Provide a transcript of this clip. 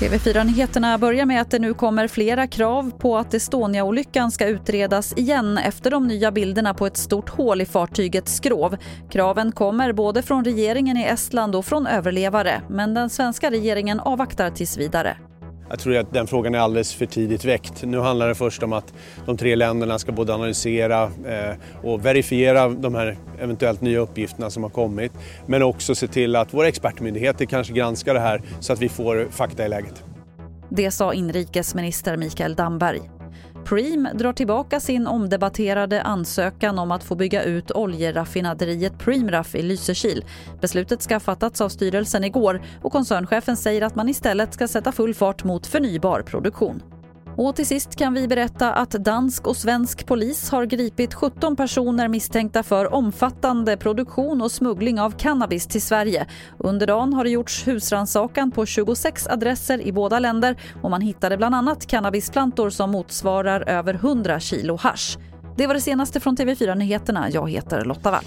TV4-nyheterna börjar med att det nu kommer flera krav på att Estonia-olyckan ska utredas igen efter de nya bilderna på ett stort hål i fartygets skrov. Kraven kommer både från regeringen i Estland och från överlevare men den svenska regeringen avvaktar tills vidare. Jag tror att den frågan är alldeles för tidigt väckt. Nu handlar det först om att de tre länderna ska både analysera eh, och verifiera de här eventuellt nya uppgifterna som har kommit. Men också se till att våra expertmyndigheter kanske granskar det här så att vi får fakta i läget. Det sa inrikesminister Mikael Damberg. Preem drar tillbaka sin omdebatterade ansökan om att få bygga ut oljeraffinaderiet Preemraff i Lysekil. Beslutet ska ha fattats av styrelsen igår och koncernchefen säger att man istället ska sätta full fart mot förnybar produktion. Och till sist kan vi berätta att dansk och svensk polis har gripit 17 personer misstänkta för omfattande produktion och smuggling av cannabis till Sverige. Under dagen har det gjorts husransakan på 26 adresser i båda länder och man hittade bland annat cannabisplantor som motsvarar över 100 kilo hash. Det var det senaste från TV4 Nyheterna. Jag heter Lotta Wall.